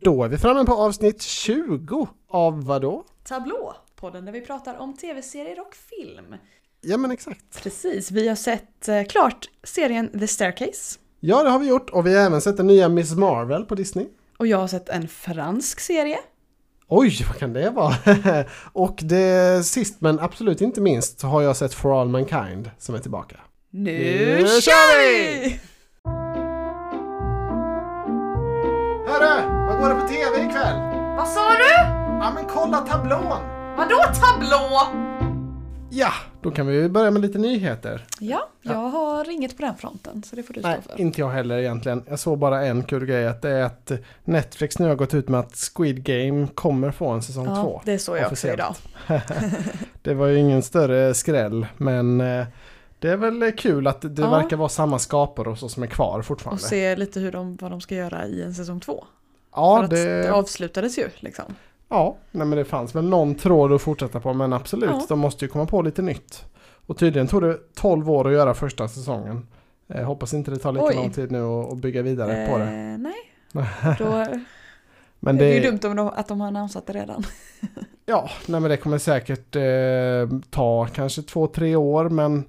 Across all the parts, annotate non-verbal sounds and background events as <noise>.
Då är vi framme på avsnitt 20 av vadå? Tablå, podden där vi pratar om tv-serier och film. Ja men exakt. Precis, vi har sett eh, klart serien The Staircase. Ja det har vi gjort och vi har även sett den nya Miss Marvel på Disney. Och jag har sett en fransk serie. Oj, vad kan det vara? <laughs> och det sist men absolut inte minst så har jag sett For All Mankind som är tillbaka. Nu, Nu kör kör vi! Går det på TV ikväll? Vad sa du? Ja men kolla tablån! Vadå tablå? Ja, då kan vi börja med lite nyheter. Ja, jag har inget på den fronten så det får du stå Nej, för. inte jag heller egentligen. Jag såg bara en kul grej att det är att Netflix nu har gått ut med att Squid Game kommer få en säsong Ja, två. det såg jag också idag. <laughs> Det var ju ingen större skräll, men eh, det är väl kul att det Ja. verkar vara samma skapare och så som är kvar Och fortfarande. se lite hur de, vad de ska göra i en säsong två. Ja, för att det... det, avslutades ju liksom. ja nej, men det fanns väl någon tråd att fortsätta på, men absolut, Ja. de måste ju komma på lite nytt. Och tydligen tog det 12 år att göra första säsongen. Eh, hoppas inte det tar lika Oj. lång tid nu att bygga vidare på det. Eh, nej, <laughs> då Men det är ju dumt om de, att de har annonsat det redan. <laughs> Ja, nej men det kommer säkert eh, ta kanske två, tre år men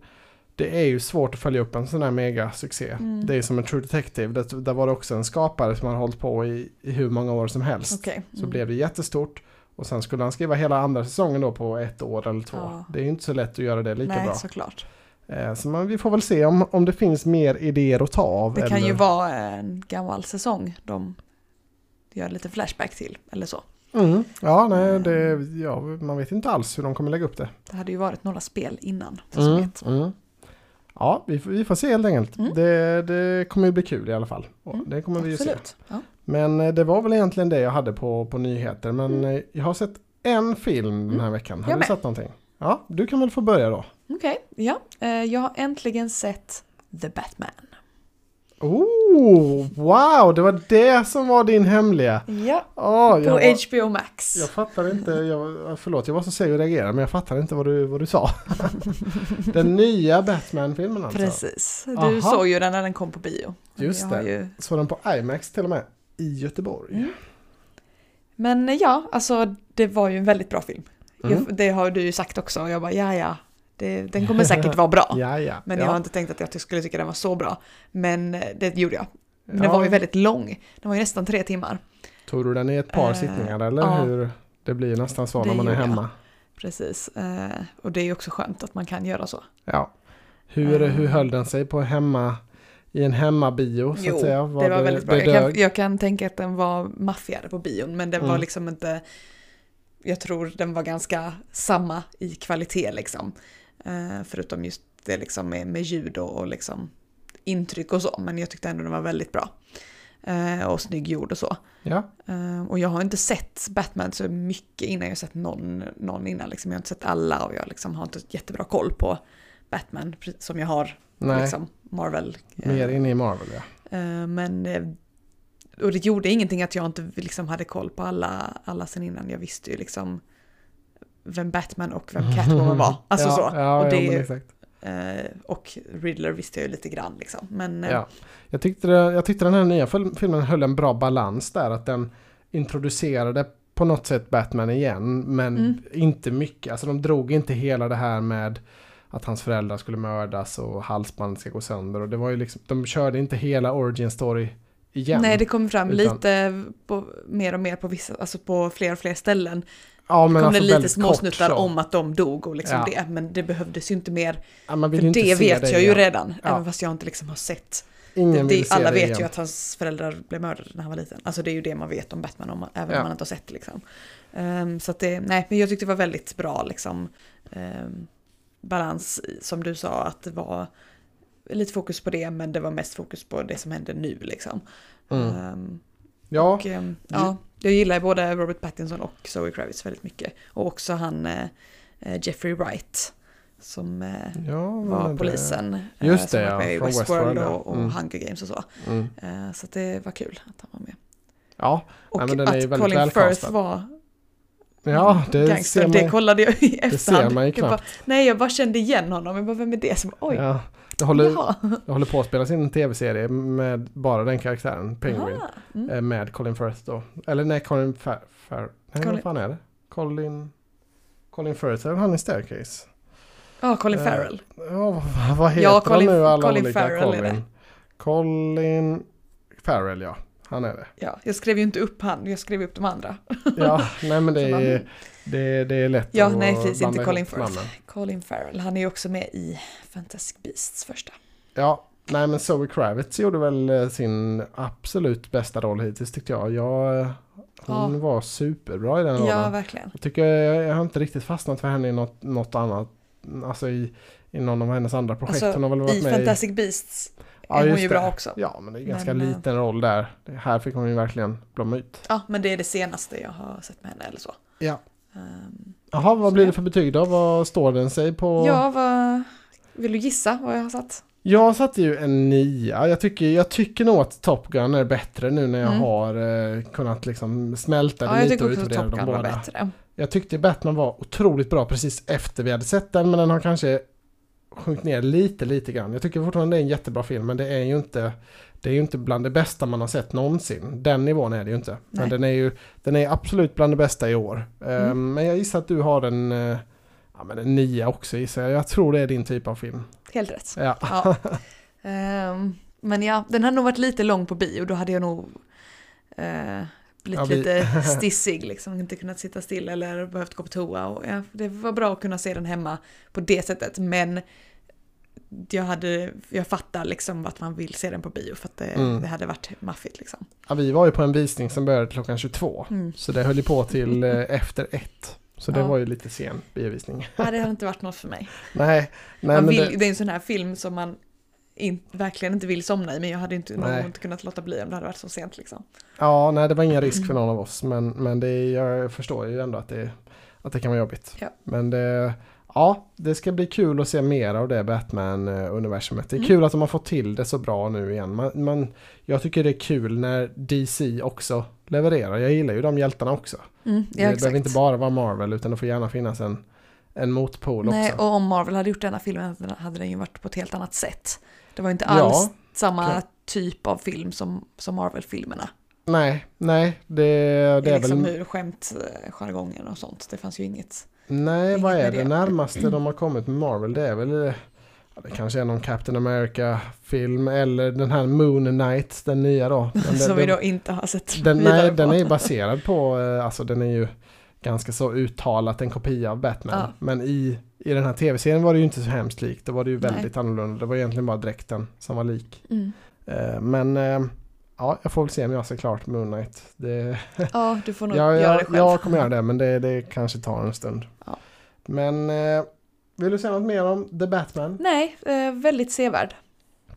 det är ju svårt att följa upp en sån här megasuccé. Mm. Det är som en True Detective, det, där var det också en skapare som har hållit på i, i hur många år som helst. Så mm. blev det jättestort och sen skulle han skriva hela andra säsongen då på ett år eller två. Ja. Det är ju inte så lätt att göra det lika Nej, bra. såklart. Eh, så man, vi får väl se om, om det finns mer idéer att ta av. Det kan eller... ju vara en gammal säsong de gör lite flashback till, eller så. Mm. Ja, nej, det, ja, man vet inte alls hur de kommer lägga upp det. Det hade ju varit några spel innan Mm, mm. Ja, vi, får- vi får se helt enkelt. Mm. Det, det kommer ju bli kul i alla fall. Mm, Det kommer vi ju se. Absolut. Ja. Men eh, det var väl egentligen det jag hade på, på nyheter. Men eh, jag har sett en film den här veckan. Har Mm. Jag du med. sett någonting? Ja, du kan väl få börja då. Okej, ja. Eh, Jag har äntligen sett The Batman. Oh, wow, det var det som var din hemliga. Ja, Oh, på var, HBO Max. jag fattar inte, jag, förlåt jag var så seg att reagera men jag fattar inte vad du, vad du sa. <laughs> den nya Batman-filmen alltså. Precis. Du Aha. såg ju den när den kom på bio. Just det. Ju... Såg den på IMAX till och med i Göteborg. Mm. Men ja, alltså det var ju en väldigt bra film. Mm. Jag, det har du ju sagt också och jag bara ja ja, det, den kommer säkert vara bra. <laughs> Ja, ja. Men ja. jag har inte tänkt att jag skulle tycka den var så bra. Men eh, det gjorde jag. Men den var ju väldigt lång. Den var ju nästan tre timmar. Tog du den i ett par Eh, sittningar eller hur? Det blir nästan så när man är gjorde jag. hemma. Precis. Eh, och det är ju också skönt att man kan göra så. Ja. Hur, Eh. hur höll den sig på hemma i en hemmabio så Jo, att säga? det var väldigt bra. Jag kan, jag kan tänka att den var maffigare på bion, men den var Mm. liksom inte... Jag tror den var ganska samma i kvalitet liksom. Eh, förutom just det liksom med, med ljud och, och liksom intryck och så, men jag tyckte ändå den var väldigt bra. Eh, och snygg gjord och så. Ja. Eh, och jag har inte sett Batman så mycket innan, jag har sett någon, någon innan liksom. Jag har inte sett alla och jag liksom har inte jättebra koll på Batman som jag har Nej, liksom Marvel. eh, mer inne i Marvel ja. Men, och det gjorde ingenting att jag inte liksom hade koll på alla, alla sen innan. Jag visste ju liksom vem Batman och vem <laughs> Catwoman var. Alltså ja, så. Ja, och, ja, det, exakt. eh, och Riddler visste jag ju lite grann liksom. Men eh, Ja. Jag, tyckte, det- jag tyckte den här nya fil- filmen höll en bra balans där. Att den introducerade på något sätt Batman igen. Men Mm. inte mycket. Alltså de drog inte hela det här med att hans föräldrar skulle mördas och halsband ska gå sönder. Och det var ju liksom, de körde inte hela origin story igen. nej, det kom fram Utan- lite på, mer och mer på vissa, alltså på fler och fler ställen. Ja, kom alltså det lite småsnuttar kort om att de dog och liksom Ja. det. Men det behövdes ju inte mer. Ja, För ju det vet jag ju igen. redan. Ja. Även fast jag inte liksom har sett Ingen det, det, alla det vet igen. ju att hans föräldrar blev mördade när han var liten. Alltså det är ju det man vet om Batman, om, även om man inte har sett det. Liksom. Ehm, så att det, nej, men jag tyckte det var väldigt bra liksom, ehm, balans, som du sa, att det var lite fokus på det, men det var mest fokus på det som hände nu. Liksom. Mm. Ehm, Ja, och, ja, jag gillar både Robert Pattinson och Zoe Kravitz väldigt mycket. Och också han eh, eh, Jeffrey Wright, som eh, ja var det- polisen. Just som det, var ja, med i från Westworld, ja. och, och Mm. Hunger Games och så. Mm. Så att det var kul att han var med. Ja, Och Nej, men den är ju att väldigt Colin välcastad. Firth var ja det gangster, ser det man, kollade jag i det efterhand. ser man ju jag bara, knappt. nej, jag bara kände igen honom. Jag bara, vem är det? Bara, oj. Ja. Det håller, Jaha. det håller på att spelas in en tv-serie med bara den karaktären, Penguin. Mm. eh, Med Colin Firth då. Eller nej, Colin Far... Far nej, Colin- vad fan är det? Colin... Colin Firth, är han i Staircase? Ja, Colin Eh, Farrell. Ja, vad- vad heter Ja, Colin- de nu alla Colin olika Farrell är Colin? Colin Farrell, ja. Han är det. Ja, jag skrev ju inte upp han, jag skrev upp de andra. Ja, nej men <laughs> det är, det, det är lätt Ja, att nej, precis, inte Colin namnen. Colin Farrell, han är ju också med i Fantastic Beasts första. Ja, nej men Zoe Kravitz gjorde väl eh, sin absolut bästa roll hittills tyckte jag. jag eh, hon Ja. var superbra i den rollen. Ja, verkligen. Jag tycker jag, jag har inte riktigt fastnat för henne i något, något annat. Alltså i, i någon av hennes andra projekt. Alltså, hon har väl varit I med Fantastic Beasts Ja, är hon ju det. bra också. Ja, men det är ganska Men, eh, liten roll där. Här fick hon ju verkligen blomma ut. Ja, men det är det senaste jag har sett med henne eller så. Ja. Ehm, Jaha, vad blir det- för betyg då? Vad står den sig på? Ja, vad... Vill du gissa vad jag har satt? Jag satte ju en nia. Jag tycker, jag tycker nog att Top Gun är bättre nu när jag Mm. har eh, kunnat liksom smälta det Ja, lite och utvärdera dem var båda. bättre. Jag tyckte Batman var otroligt bra precis efter vi hade sett den men den har kanske sjunkit ner lite, lite grann. Jag tycker fortfarande det är en jättebra film men det är ju inte det är ju inte bland det bästa man har sett någonsin. Den nivån är det ju inte. Men Nej. den är ju den är absolut bland det bästa i år. Eh, Mm. Men jag gissar att du har en, eh, ja, men en nia också gissar jag. Jag tror det är din typ av film. Helt rätt. Ja. Ja. Ehm, men ja, den hade nog varit lite lång på bio. Då hade jag nog uh, blivit Ja, vi- lite <laughs> stissig. Liksom. Inte kunnat sitta still eller behövt gå på toa. Och, ja, det var bra att kunna se den hemma på det sättet. Men jag, hade, jag fattar liksom att man vill se den på bio. För att det, Mm. det hade varit maffigt liksom. Ja, vi var ju på en visning som började klockan 22. Mm. Så det höll ju på till eh, efter ett. Så det Ja. var ju lite sen biovisning. Ja, det hade <laughs> inte varit något för mig. Nej, nej Man men vill, det, det... är en sån här film som man in, verkligen inte vill somna i. Men jag hade inte, Nej. inte kunnat låta bli om det hade varit så sent liksom. ja, nej, det var ingen risk för någon av oss. Men, men det, jag förstår ju ändå att det, att det kan vara jobbigt. Ja. Men det, ja, det ska bli kul att se mer av det Batman-universumet. Det är Mm. kul att de har fått till det så bra nu igen. Man, man, jag tycker det är kul när DC också levererar. Jag gillar ju de hjältarna också. Mm, ja, det behöver exakt. inte bara vara Marvel utan det får gärna finnas en, en motpol Nej, också. och om Marvel hade gjort denna filmen hade den ju varit på ett helt annat sätt. Det var inte Ja, alls samma klart. typ av film som, som Marvel-filmerna. Nej, nej, det, det Det är är liksom väl... hur skämtjargongen och sånt. Det fanns ju inget. Nej, inget vad är det det. närmaste de har kommit med Marvel? Det är väl... Ja, det kanske är någon Captain America-film eller den här Moon Knight, den nya då. <laughs> Det- som vi den- då inte har sett Den, nej, på. den är ju baserad på, eh, alltså den är ju ganska så uttalat en kopia av Batman. Ja. Men i, i den här tv-serien var det ju inte så hemskt likt. Då var det ju Nej. väldigt annorlunda. Det var egentligen bara dräkten som var lik. Mm. Eh, Men eh, ja, jag får väl se om jag ser klart Moon Knight. Det, Ja, du får nog <laughs> Ja, göra jag, det själv. jag kommer göra det, men det, det kanske tar en stund. Ja. Men eh, vill du säga något mer om The Batman Nej, väldigt sevärd.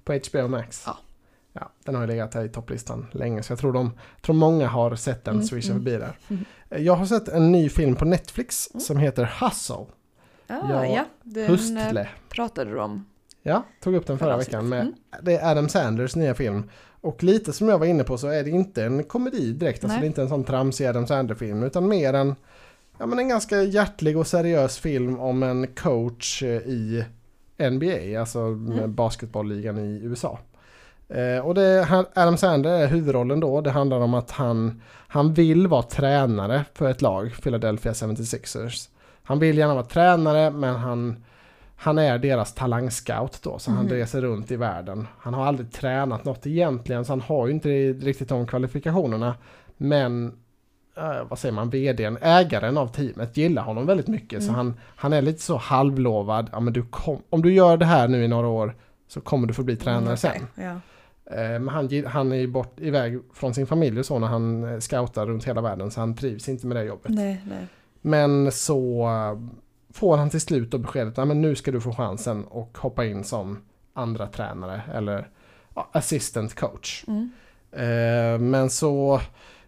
på HBO Max? Ja. Ja, den har ju legat här i topplistan länge, så jag tror, de, tror många har sett den Mm, swisha mm. förbi där. Mm. <laughs> Jag har sett en ny film på Netflix Mm. som heter Hustle, Ah, Ja, ja, den eh, Hustle. pratade du om. Ja, tog upp den förra Förra veckan med, avsnittet. det är Adam Sanders nya film. Och lite som jag var inne på så är det inte en komedi direkt, alltså Nej. det är inte en sån tramsig Adam Sandler-film, utan mer en, ja men en ganska hjärtlig och seriös film om en coach eh, i NBA, alltså Mm. basketbollligan i USA. Eh, och det, Adam Sandler är huvudrollen då, det handlar om att han, han vill vara tränare för ett lag, Philadelphia 76ers. Han vill gärna vara tränare men han, han är deras talangscout då, så han Mhm. reser runt i världen. Han har aldrig tränat något egentligen, så han har ju inte riktigt de kvalifikationerna. Men, eh, vad säger man, vdn, ägaren av teamet gillar honom väldigt mycket. Så Mm. han, han är lite så halvlovad, ja, men du kom, om du gör det här nu i några år så kommer du få bli tränare Mm, sen. okej, Ja. Eh, Men han, han är ju bort iväg från sin familj och så när han eh, scoutar runt hela världen så han trivs inte med det jobbet. Nej, nej. Men så får han till slut då beskedet att nu ska du få chansen och hoppa in som andra tränare eller ja, assistant coach. Mm. Eh, Men så,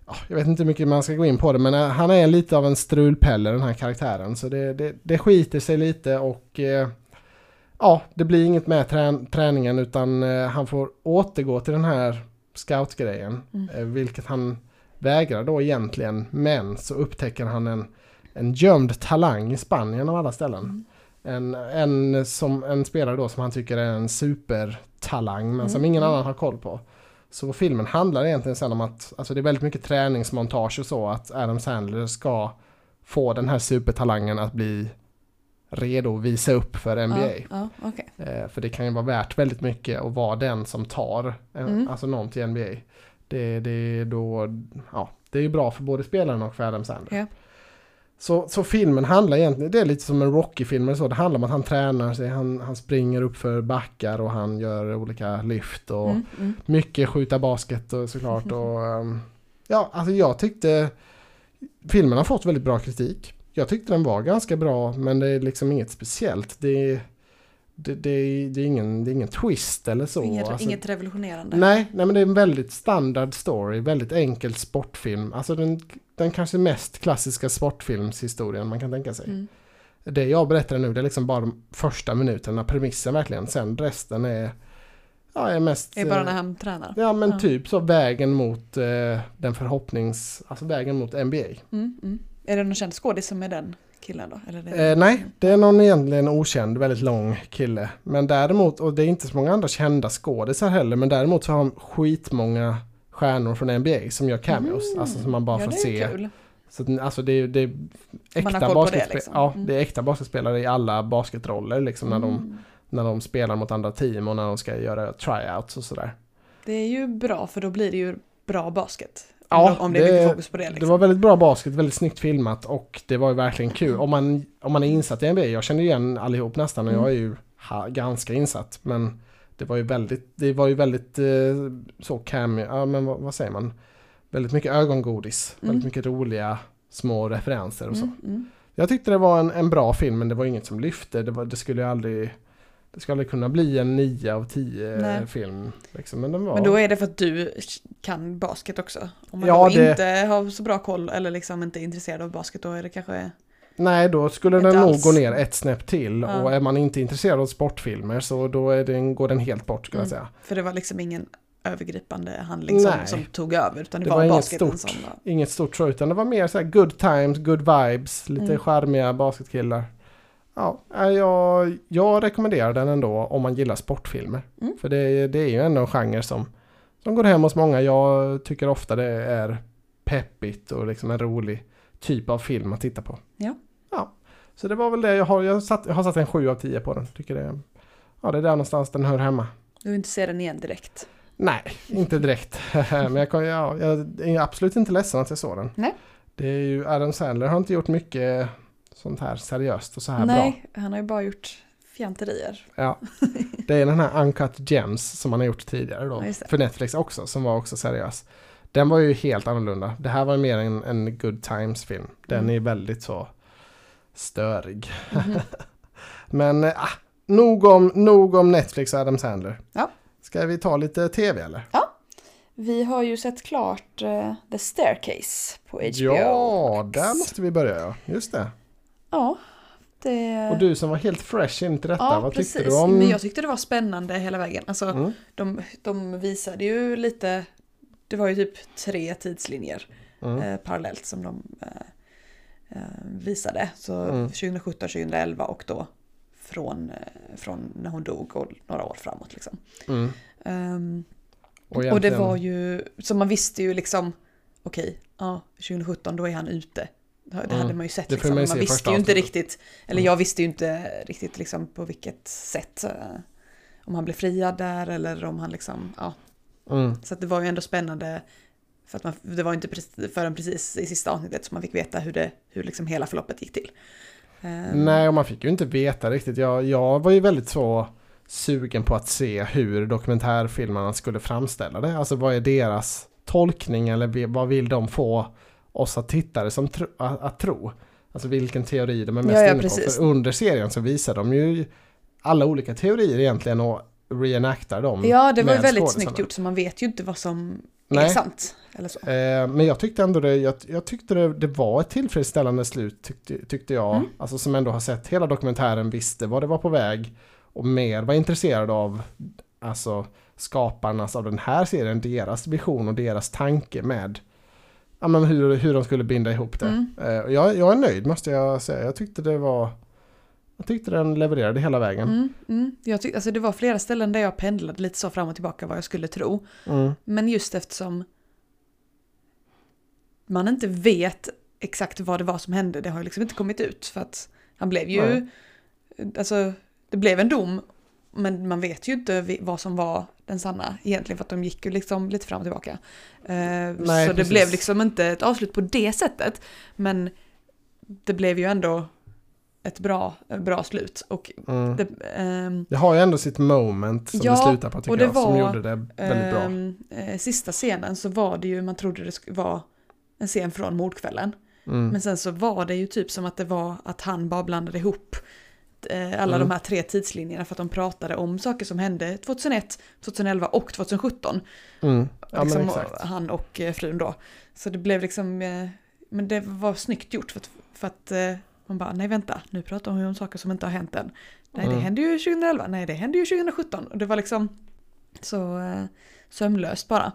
ja, jag vet inte hur mycket man ska gå in på det men eh, han är lite av en strulpelle den här karaktären så det, det, det skiter sig lite och eh, ja, det blir inget med trän träningen utan eh, han får återgå till den här scoutgrejen Mm. vilket han vägrar då egentligen men så upptäcker han en, en gömd talang i Spanien av alla ställen. Mm. en, en, som, en spelare då som han tycker är en supertalang men som Mm, ingen mm. annan har koll på. Så filmen handlar egentligen sen om att, alltså det är väldigt mycket träningsmontage och så, att Adam Sandler ska få den här supertalangen att bli redo att visa upp för NBA. Ja, ja, okej. Eh, för det kan ju vara värt väldigt mycket att vara den som tar en, Mm. alltså någon till NBA. Det, det är då, ja, det är ju bra för både spelaren och för Adam Sandler. Ja. Så, så filmen handlar egentligen, det är lite som en Rocky-film eller så. Det handlar om att han tränar sig, han, han springer upp för backar och han gör olika lyft och Mm, mm. mycket skjuta basket och såklart. Och, <laughs> ehm, ja, alltså jag tyckte filmen har fått väldigt bra kritik. Jag tyckte den var ganska bra men det är liksom inget speciellt. Det, det, det, det, är, ingen, det är ingen twist eller så. Inget, Alltså, inget revolutionerande. Nej, nej, men det är en väldigt standard story, väldigt enkel sportfilm. Alltså den, den kanske mest klassiska sportfilmshistorien man kan tänka sig. Mm. Det jag berättar nu det är liksom bara de första minuterna, premissen verkligen. Sen resten är, ja, är mest... Det är bara eh, när han tränar. Ja men Ja. typ så vägen mot eh, den förhoppnings, alltså vägen mot NBA. Mm, mm. Är det någon känd skådis som är den killen då? Eller det... Eh, nej, det är någon egentligen okänd, väldigt lång kille. Men däremot, och det är inte så många andra kända skådisar heller, men däremot så har de skitmånga stjärnor från NBA som gör cameos. Mm. Alltså som man bara ja, får se. kul. Så alltså det är, det är äkta basketspelare. liksom. Ja, Mm. det är äkta basketspelare i alla basketroller liksom när, de, Mm. när de spelar mot andra team och när de ska göra tryouts och sådär. Det är ju bra för då blir det ju bra basket. Ja, om, det är mycket fokus på det. Det Liksom. var väldigt bra basket, väldigt snyggt filmat och det var ju verkligen kul. Om man, om man är insatt i NBA, jag känner igen allihop nästan och Mm. jag är ju ha, ganska insatt. Men det var ju väldigt, det var ju väldigt eh, så cameo, ja men vad, vad säger man? Väldigt mycket ögongodis, Mm. väldigt mycket roliga små referenser och så. Mm, mm. Jag tyckte det var en, en bra film men det var inget som lyfte. Det, var, det skulle ju aldrig det skulle aldrig kunna bli en 9 av 10 Nej. film. Liksom. Men den var... Men då är det för att du kan basket också. Om man Ja, det- inte har så bra koll eller liksom inte är intresserad av basket då är det kanske... Nej, då skulle Inte den nog gå ner ett snäpp till. Ja. Och är man inte intresserad av sportfilmer så då är den, går den helt bort skulle jag Mm. säga. För det var liksom ingen övergripande handling som, som tog över utan det, Det var, var inget basketen stort. som var... Inget stort så, utan det var mer så här good times, good vibes, lite Mm. charmiga basketkillar. Ja, jag, jag rekommenderar den ändå om man gillar sportfilmer. Mm. För det, det är ju ändå en genre som, som går hem hos många. Jag tycker ofta det är peppigt och liksom en rolig typ av film att titta på. Ja. Ja, så det var väl det jag har. Jag, satt, jag har satt en 7 av 10 på den. Tycker det, ja, det är där någonstans den hör hemma. Du vill inte se den igen direkt. Nej, inte direkt. <laughs> Men jag, kan- ja, jag är absolut inte ledsen att jag såg den. Nej. Det är ju, Adam Sandler har inte gjort mycket sånt här seriöst och så här bra. Nej, han har ju bara gjort fjanterier. Ja. Det är den här Uncut Gems som han har gjort tidigare då. Ja, för Netflix också, som var också seriös. Den var ju helt annorlunda. Det här var mer en, en good times film. Den Mm. är väldigt så störig. Mhm. <laughs> Men äh, nog, om, nog om Netflix och Adam Sandler. Ja. Ska vi ta lite tv eller? Vi har ju sett klart eh, The Staircase på HBO. Ja, där måste vi börja ja. Just det. Ja, det... Och du som var helt fresh in till detta, ja, vad precis. tyckte du om... Men jag tyckte det var spännande hela vägen. Alltså, Mm. de, de visade ju lite... Det var ju typ tre tidslinjer Mm. eh, parallellt som de eh, eh, visade. Så Mm. 2017, 2011 och då från, eh, från när hon dog och några år framåt. Liksom. Mm. Ehm, Och, och det egentligen- var ju, så man visste ju liksom, okej, ja, 2017 då är han ute. Det hade Mm. man ju sett liksom. man man visste ju inte riktigt, eller Mm. jag visste ju inte riktigt liksom på vilket sätt. eh, Om han blev friad där eller om han liksom, ja. Mm. Så det var ju ändå spännande. För att man, det var ju inte precis, förrän precis i sista avsnittet som man fick veta hur, det, hur liksom hela förloppet gick till. Ehm, Nej, och man fick ju inte veta riktigt. Jag, jag var ju väldigt så sugen på att se hur dokumentärfilmerna skulle framställa det. Alltså vad är deras tolkning eller vad vill de få oss att tittare som tro, att, att tro? Alltså vilken teori de är mest Ja, ja, inne på. För under serien så visar de ju alla olika teorier egentligen och reenactar dem. Ja, det var ju väldigt snyggt gjort så man vet ju inte vad som är Nej. sant. Eller så. Eh, men jag tyckte ändå det, jag, jag tyckte det, det var ett tillfredsställande slut tyckte, tyckte jag. Mm. Alltså som ändå har sett hela dokumentären, visste vad det var på väg och mer var intresserad av alltså skaparnas av den här serien, deras vision och deras tanke med ja, men hur, hur de skulle binda ihop det. Mm. Eh, jag, jag är nöjd måste jag säga. Jag tyckte det var Jag tyckte den levererade hela vägen. Mm, mm. Jag tyck, alltså det var flera ställen där jag pendlade lite så fram och tillbaka vad jag skulle tro. Mm. Men just eftersom man inte vet exakt vad det var som hände, det har ju liksom inte kommit ut. För att han blev ju, Nej. alltså det blev en dom, men man vet ju inte vad som var den sanna egentligen för att de gick ju liksom lite fram och tillbaka. Eh, Nej, så det precis. blev liksom inte ett avslut på det sättet, men det blev ju ändå ett bra, bra slut. Och Mm. det, ehm, Det har ju ändå sitt moment som Ja, det slutar på tycker och det jag, som var, gjorde det väldigt bra. Ehm, eh, sista scenen så var det ju, man trodde det vara en scen från mordkvällen. Mm. Men sen så var det ju typ som att det var att han bara blandade ihop alla Mm. de här tre tidslinjerna för att de pratade om saker som hände 2001, 2011 och 2017. Mm. Ja liksom, exakt. Han och eh, frun då. Så det blev liksom, eh, men det var snyggt gjort för att, för att eh, man bara, nej vänta, nu pratar hon ju om saker som inte har hänt än. Nej det Mm. hände ju 2011, nej det hände ju 2017. Och det var liksom så eh, sömlöst bara.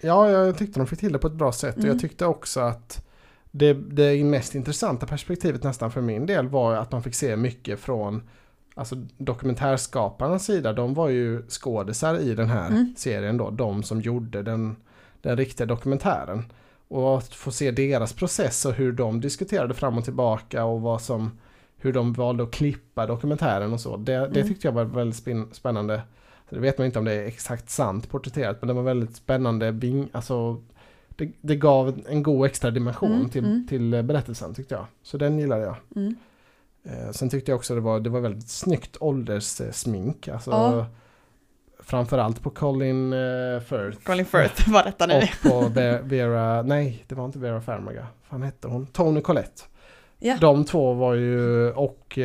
Ja, jag tyckte de fick till det på ett bra sätt. Och Mm. jag tyckte också att det, det mest intressanta perspektivet nästan för min del var att man fick se mycket från alltså, dokumentärskaparnas sida. De var ju skådisar i den här Mm. serien då. De som gjorde den, den riktiga dokumentären. Och att få se deras process och hur de diskuterade fram och tillbaka och vad som, hur de valde att klippa dokumentären och så. Det, det Mm. tyckte jag var väldigt spin- spännande. Så det vet man inte om det är exakt sant porträtterat men det var väldigt spännande. Bing, alltså, det, det gav en god extra dimension Mm, till, mm. till eh, berättelsen tyckte jag. Så den gillade jag. Mm. Eh, sen tyckte jag också det var, det var väldigt snyggt ålderssmink. Alltså, Ja. Framförallt på Colin uh, Firth. Colin Firth var detta nu. Och på Ve- Vera, nej det var inte Vera Farmiga. Vad fan hette hon? Tony Collette. Ja. De två var ju, och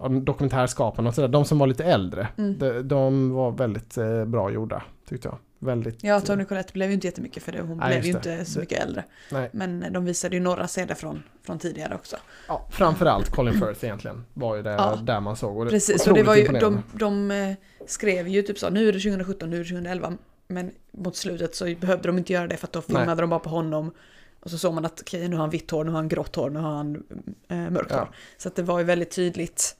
ja, dokumentärskaparna och sådär, de som var lite äldre. Mm. De, de var väldigt eh, bra gjorda tyckte jag. Väldigt. Ja, Tony Collette blev ju inte jättemycket för det. Hon Nej, blev ju inte så mycket äldre. Nej, Men de visade ju några scener från, från tidigare också. ja, framförallt Colin Firth egentligen. Var ju det, Ja. där man såg. Och det, Precis, och det var ju, de, de eh, skrev ju typ så, nu är det 2017, nu är det 2011. Men mot slutet så behövde de inte göra det för att då filmade Nej. de bara på honom. Och så såg man att okej, nu har han vitt hår, nu har han grått hår, nu har han eh, mörkt Ja. hår. Så att det var ju väldigt tydligt.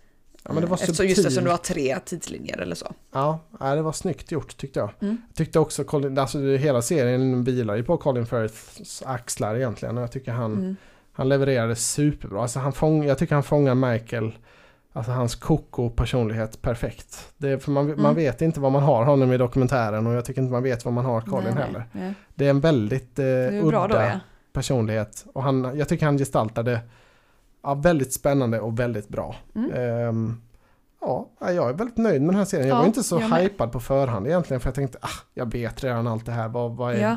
Ja, men det var eh, eftersom, just eftersom det var tre tidslinjer eller så. Ja, det var snyggt gjort tyckte jag. Mm. Jag tyckte också Colin, alltså hela serien vilar ju på Colin Firths axlar egentligen. Och jag tycker han, Mm. han levererade superbra. Alltså han fång, jag tycker han fångar Michael, alltså hans koko personlighet perfekt. Det, för man, man Mm. vet inte vad man har honom i dokumentären och jag tycker inte man vet vad man har Colin Nej, heller. nej. Det är en väldigt eh, udda då ja. personlighet. Och han, jag tycker han gestaltade ja, väldigt spännande och väldigt bra. Mm. Ehm, ja, jag är väldigt nöjd med den här serien. Jag Ja, var inte så hypad på förhand egentligen för jag tänkte ah, jag vet redan allt det här. Vad, vad är, ja.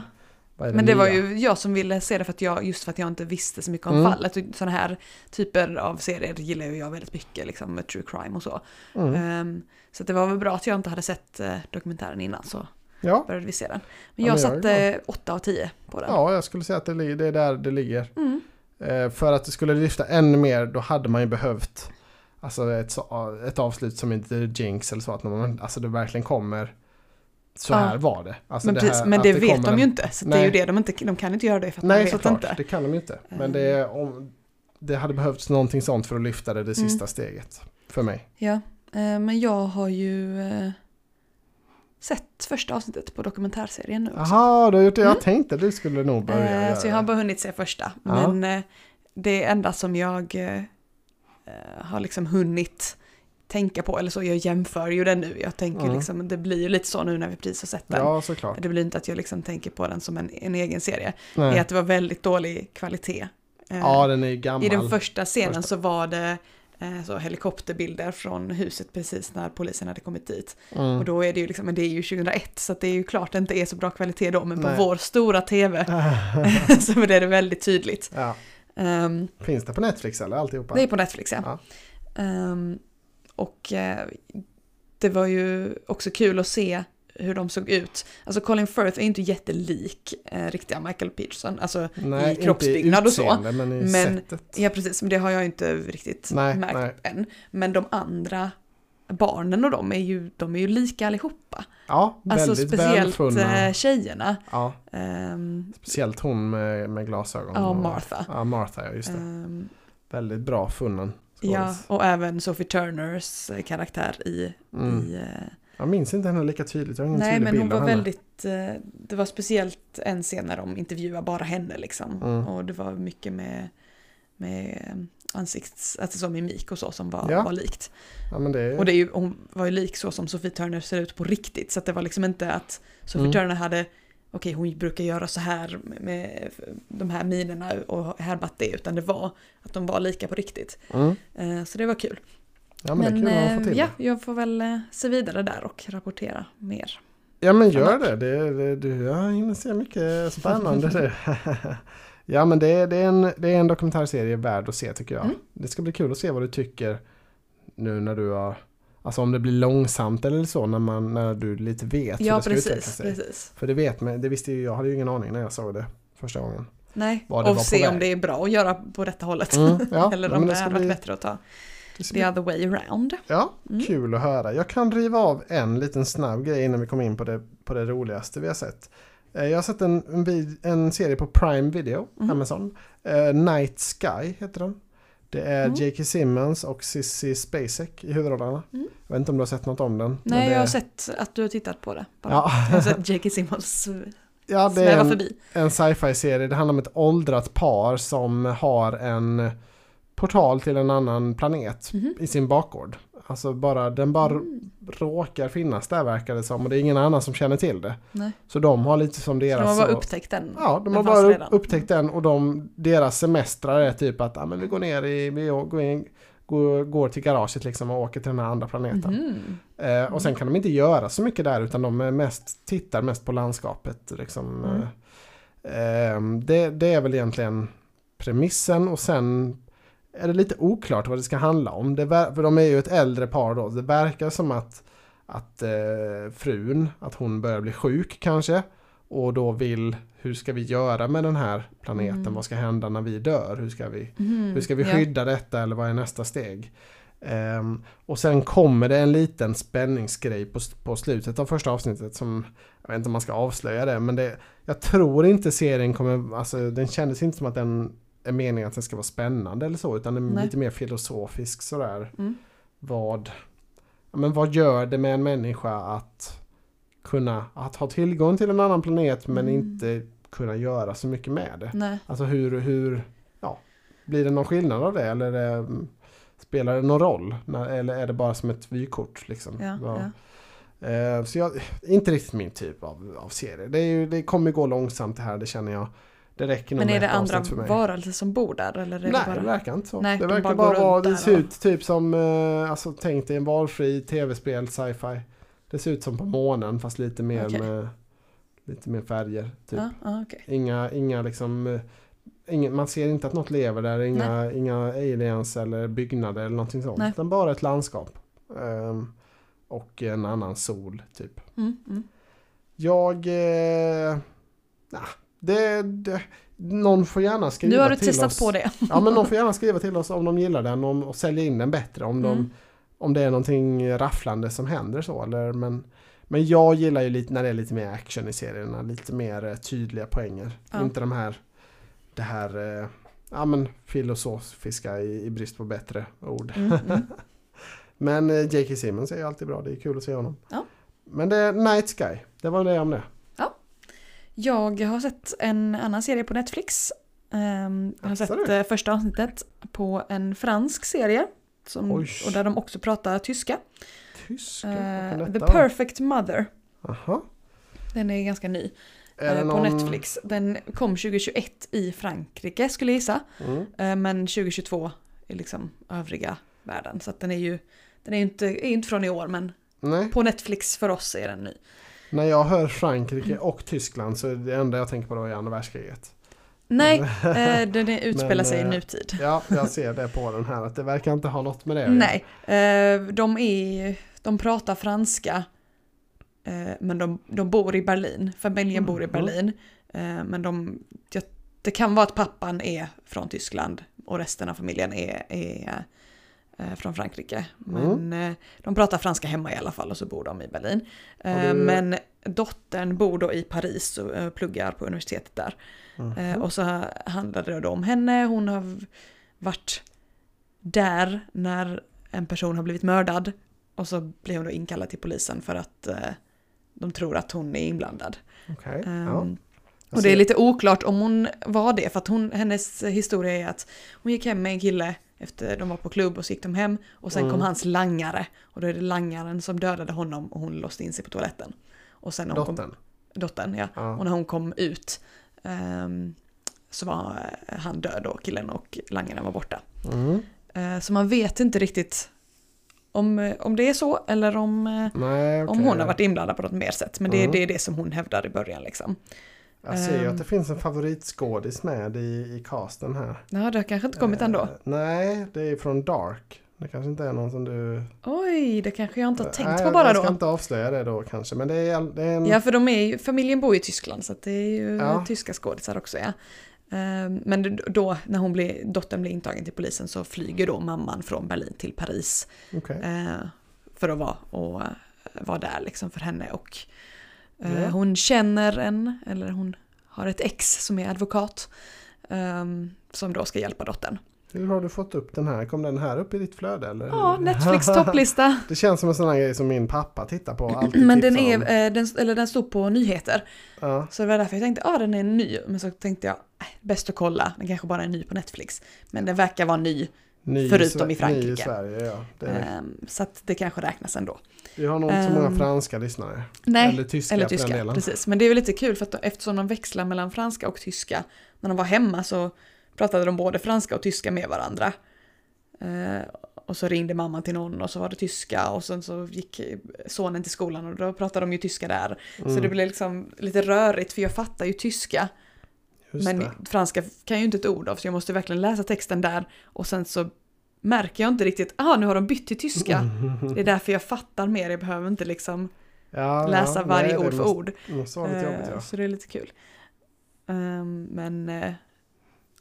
vad är Men det var nya? ju jag som ville se det för att jag, just för att jag inte visste så mycket om Mm. fallet. Sådana här typer av serier gillar ju jag väldigt mycket, liksom med true crime och så. Mm. Ehm, så det var väl bra att jag inte hade sett eh, dokumentären innan så Ja, började vi se den. Men Ja, jag men jag är satte 8 av 10 på den. ja, jag skulle säga att det, det är där det ligger. Mm. Eh, för att det skulle lyfta ännu mer då hade man ju behövt alltså ett, ett avslut som inte Jinx eller så. Att man, alltså det verkligen kommer så Ja. här var det. Alltså men det precis, här, men att det, vet de en- ju inte. Så det är ju det de inte, de kan inte göra det för att Nej, de vet såklart. inte. Det kan de ju inte. Men Mm. det, är om, det hade behövts någonting sånt för att lyfta det, det Mm. sista steget. För mig. Ja, eh, men jag har ju eh, sett första avsnittet på dokumentärserien nu också. Jaha, du har gjort det. Jag Mm. tänkte du skulle nog börja Eh, Så jag har det. bara hunnit se första. Ja. Men eh, det enda som jag eh, eh, har liksom hunnit tänka på, eller så, jag jämför ju den nu. Jag tänker Mm. liksom, det blir ju lite så nu när vi precis har sett den. Ja, såklart. Det blir inte att jag liksom tänker på den som en, en egen serie. Det Nej. är att det var väldigt dålig kvalitet. Eh, Ja, den är ju gammal. I den första scenen Första. så var det så helikopterbilder från huset precis när polisen hade kommit dit. Mm. Och då är det ju liksom, men det är ju 2001 så att det är ju klart det inte är så bra kvalitet då, men på Nej. vår stora tv <laughs> <laughs> så är det väldigt tydligt. ja. Ehm, Finns det på Netflix eller alltihopa? det är på Netflix ja. Ja. Ehm, och eh, det var ju också kul att se hur de såg ut. Alltså Colin Firth är inte jättelik eh, riktiga Michael Peterson, alltså Nej, i kroppsbyggnad och så. Men i Men- sättet. Ja precis, men det har jag inte riktigt Nej, märkt nej. än. Men de andra barnen och de är ju, de är ju lika allihopa. Ja, Alltså väldigt speciellt välfunna. eh, tjejerna. Ja, Ehm, speciellt hon med, med glasögon. ja, och- Martha. Ja, Martha, ja just det. Ehm, Väldigt bra funnen. Ja, skådis. och även Sophie Turners eh, karaktär i... Mm. i eh, Jag minns inte henne lika tydligt, jag har ingen nej, tydlig men bild hon av var henne. väldigt... eh, Det var speciellt en scen när de intervjuade bara henne liksom. Mm. Och det var mycket med, med eh, ansikts... Alltså som mimik och så som var, Ja. var likt. Ja, men det är... Och det är ju, hon var ju lik så som Sophie Turner ser ut på riktigt. Så att det var liksom inte att Sophie Mm. Turner hade, okej hon brukar göra så här med de här minerna och härmat det. Utan det var att de var lika på riktigt. Mm. Eh, Så det var kul. Ja, men, det är kul eh, ja, det. jag får väl eh, se vidare där och rapportera mer. Ja men gör det. det, det du, jag hinner se mycket spännande. det. <laughs> ja men det, det, är en, det är en dokumentärserie värd att se tycker jag. Mm. Det ska bli kul att se vad du tycker nu när du har Alltså om det blir långsamt eller så när, man, när du lite vet hur Ja, det ska utveckla precis, sig. precis. För det vet man, det visste ju jag, hade ju ingen aning när jag såg det första gången. Nej, det och se om det är bra att göra på detta hållet. Mm, ja, <laughs> Eller om men det, ska hade varit bli- bättre att ta det the other way around. Ja, Mm. kul att höra. Jag kan riva av en liten snabb grej innan vi kommer in på det, på det roligaste vi har sett. Eh, Jag har sett en, en, vid, en serie på Prime Video, Mhm. Amazon. Eh, Night Sky heter den. Det är Mm. J.K. Simmons och Sissy Spacek i huvudrollerna. Mm. Jag vet inte om du har sett något om den. Nej, det, jag har sett att du har tittat på det. Bara. Ja. Jag har sett J.K. Simmons ja, det är en, en sci-fi-serie. Det handlar om ett åldrat par som har en portal till en annan planet Mhm. i sin bakgård. Alltså bara, den bara Mm. råkar finnas där verkar det som och det är ingen annan som känner till det. Nej. Så de har lite som Så deras... de har bara så- upptäckt den. Ja, de Den har bara redan. upptäckt den och de, deras semestrar är typ att ja, men vi går ner i, vi går, in, går, går till garaget liksom och åker till den här andra planeten. Mhm. Eh, och sen kan de inte göra så mycket där utan de mest, tittar mest på landskapet. Liksom. Mm. Eh, eh, det, det är väl egentligen premissen och sen är det lite oklart vad det ska handla om. Det, för de är ju ett äldre par då. Det verkar som att, att eh, frun, att hon börjar bli sjuk kanske. Och då vill, hur ska vi göra med den här planeten? Mm. Vad ska hända när vi dör? Hur ska vi Mhm. hur ska vi Ja. skydda detta eller vad är nästa steg? Ehm, och sen kommer det en liten spänningsgrej på, på slutet av första avsnittet som jag vet inte om man ska avslöja det men det, jag tror inte serien kommer, alltså den kändes inte som att den är meningen att den ska vara spännande eller så utan Nej. lite mer filosofisk sådär. Mm. Vad, men vad gör det med en människa att kunna att ha tillgång till en annan planet men Mm. inte kunna göra så mycket med det? Nej. Alltså hur, hur, ja, blir det någon skillnad av det eller det, spelar det någon roll? Eller är det bara som ett vykort liksom? Ja, Ja. ja. Eh, så jag, inte riktigt min typ av, av serie. Det, är ju, det kommer gå långsamt det här, det känner jag. Det räcker nog Men är det andra varelser som bor där? Eller Nej, det bara... det verkar inte så. Nej, det de verkar bara bara vara, det ser och- ut typ som, eh, alltså tänk dig en valfri tv-spel, sci-fi. Det ser ut som på månen fast lite mer Okej. med lite mer färger. Typ. Ja, ja, okej. Inga, inga liksom, eh, ingen, man ser inte att något lever där, inga, inga aliens eller byggnader eller någonting sånt. Nej. Utan bara ett landskap. Ehm, och en annan sol typ. Mm, mm. Jag... Eh, nah, det, det, någon får gärna skriva Nu har du till testat oss. på det. Ja men någon får gärna skriva till oss om de gillar den om, och sälja in den bättre. Om, de, Mm. om det är någonting rafflande som händer så. Eller, men, men jag gillar ju lite när det är lite mer action i serierna. Lite mer eh, tydliga poänger. Ja. Inte de här, det här eh, ja, men filosofiska i, i brist på bättre ord. Mm, mm. <laughs> Men eh, J.K. Simmons är ju alltid bra. Det är kul att se honom. Ja. Men det är Night Sky. Det var det om det. Jag har sett en annan serie på Netflix. Ehm, jag har sett eh, första avsnittet på en fransk serie. Som, och där de också pratar tyska. Tyska. Kan The? Perfect Mother. Aha. Den är ganska ny. Är eh, På Netflix. Den kom 2021 i Frankrike skulle jag gissa. Mm. Men 2022 i liksom övriga världen. Så den är ju den är inte, är inte från i år men Nej, på Netflix för oss är den ny. När jag hör Frankrike och Tyskland så är det enda jag tänker på då är andra världskriget. Nej, eh, den <laughs> utspelar Men, sig i eh, nutid. Ja, jag ser det på den här att det verkar inte ha något med det. Nej, eh, de, är, de pratar franska eh, men de, de bor i Berlin. Familjen bor i Mhm. Berlin. Eh, men de, det kan vara att pappan är från Tyskland och resten av familjen är, är från Frankrike. Men Mm. eh, de pratar franska hemma i alla fall och så bor de i Berlin. Eh, du- Men dottern bor då i Paris och eh, pluggar på universitetet där. Eh, och så handlade det om henne, hon har varit där när en person har blivit mördad och så blir hon då inkallad till polisen för att eh, de tror att hon är inblandad. Ehm, Ja. och det är lite oklart om hon var det, för att hon, hennes historia är att hon gick hem med en kille efter de var på klubb och så gick de hem och sen Mm. kom hans langare och då är det langaren som dödade honom och hon låste in sig på toaletten. Och sen Dottern. Kom, dottern, ja. Ja. Och när hon kom ut ehm, så var eh, han död och killen och langaren var borta. Mm. Eh, så man vet inte riktigt om, eh, om det är så eller om, Nej, om okej. hon har varit inblandad på något mer sätt. Men det, Mm. det är det som hon hävdar i början liksom. Jag ser ju Ehm. att det finns en favoritskådis med i, i casten här. Ja, det har kanske inte kommit ändå. Eh, nej, det är från Dark. Det kanske inte är någon som du... Oj, det kanske jag inte har tänkt nej, på bara Jag ska då. inte avslöja det då kanske. Men det är, det är en... Ja, för de är ju, familjen bor i Tyskland så det är ju Ja. tyska skådisar också ja. Ehm, Men då när hon blir, dottern blir intagen till polisen så flyger då mamman från Berlin till Paris. Okej. eh, För att vara, och, vara där liksom för henne och Ja. hon känner en, eller hon har ett ex som är advokat. ehm, Som då ska hjälpa dottern. Hur har du fått upp den här? Kom den här upp i ditt flöde eller? Ja, Netflix <laughs> topplista. det känns som en sån här grej som min pappa tittar på. Alltid Men den, tipsar är, eh, den, eller den stod på nyheter. Ja, Så det var därför jag tänkte, ja ah, den är ny. Men så tänkte jag, äh, bäst att kolla, den kanske bara är ny på Netflix. Men den verkar vara ny, ny Förutom Sve- i Frankrike. I Sverige, ja. Det, ehm, så att det kanske räknas ändå. vi har nog inte så många ehm, franska lyssnare. Nej, eller tyska eller tyska, delen. precis. Men det är väl lite kul för att eftersom de växlar mellan franska och tyska, när de var hemma så pratade de både franska och tyska med varandra. Eh, och så ringde mamman till någon och så var det tyska och sen så gick sonen till skolan och då pratade de ju tyska där. Så Mm, det blev liksom lite rörigt för jag fattar ju tyska. Just men det. franska kan jag ju inte ett ord av så jag måste verkligen läsa texten där och sen så märker jag inte riktigt, ah nu har de bytt till tyska. <laughs> Det är därför jag fattar mer, jag behöver inte liksom Ja, läsa ja, varje nej, ord för måste- ord. Måste jobbigt Eh, ja. Så det är lite kul. Ehm, men eh,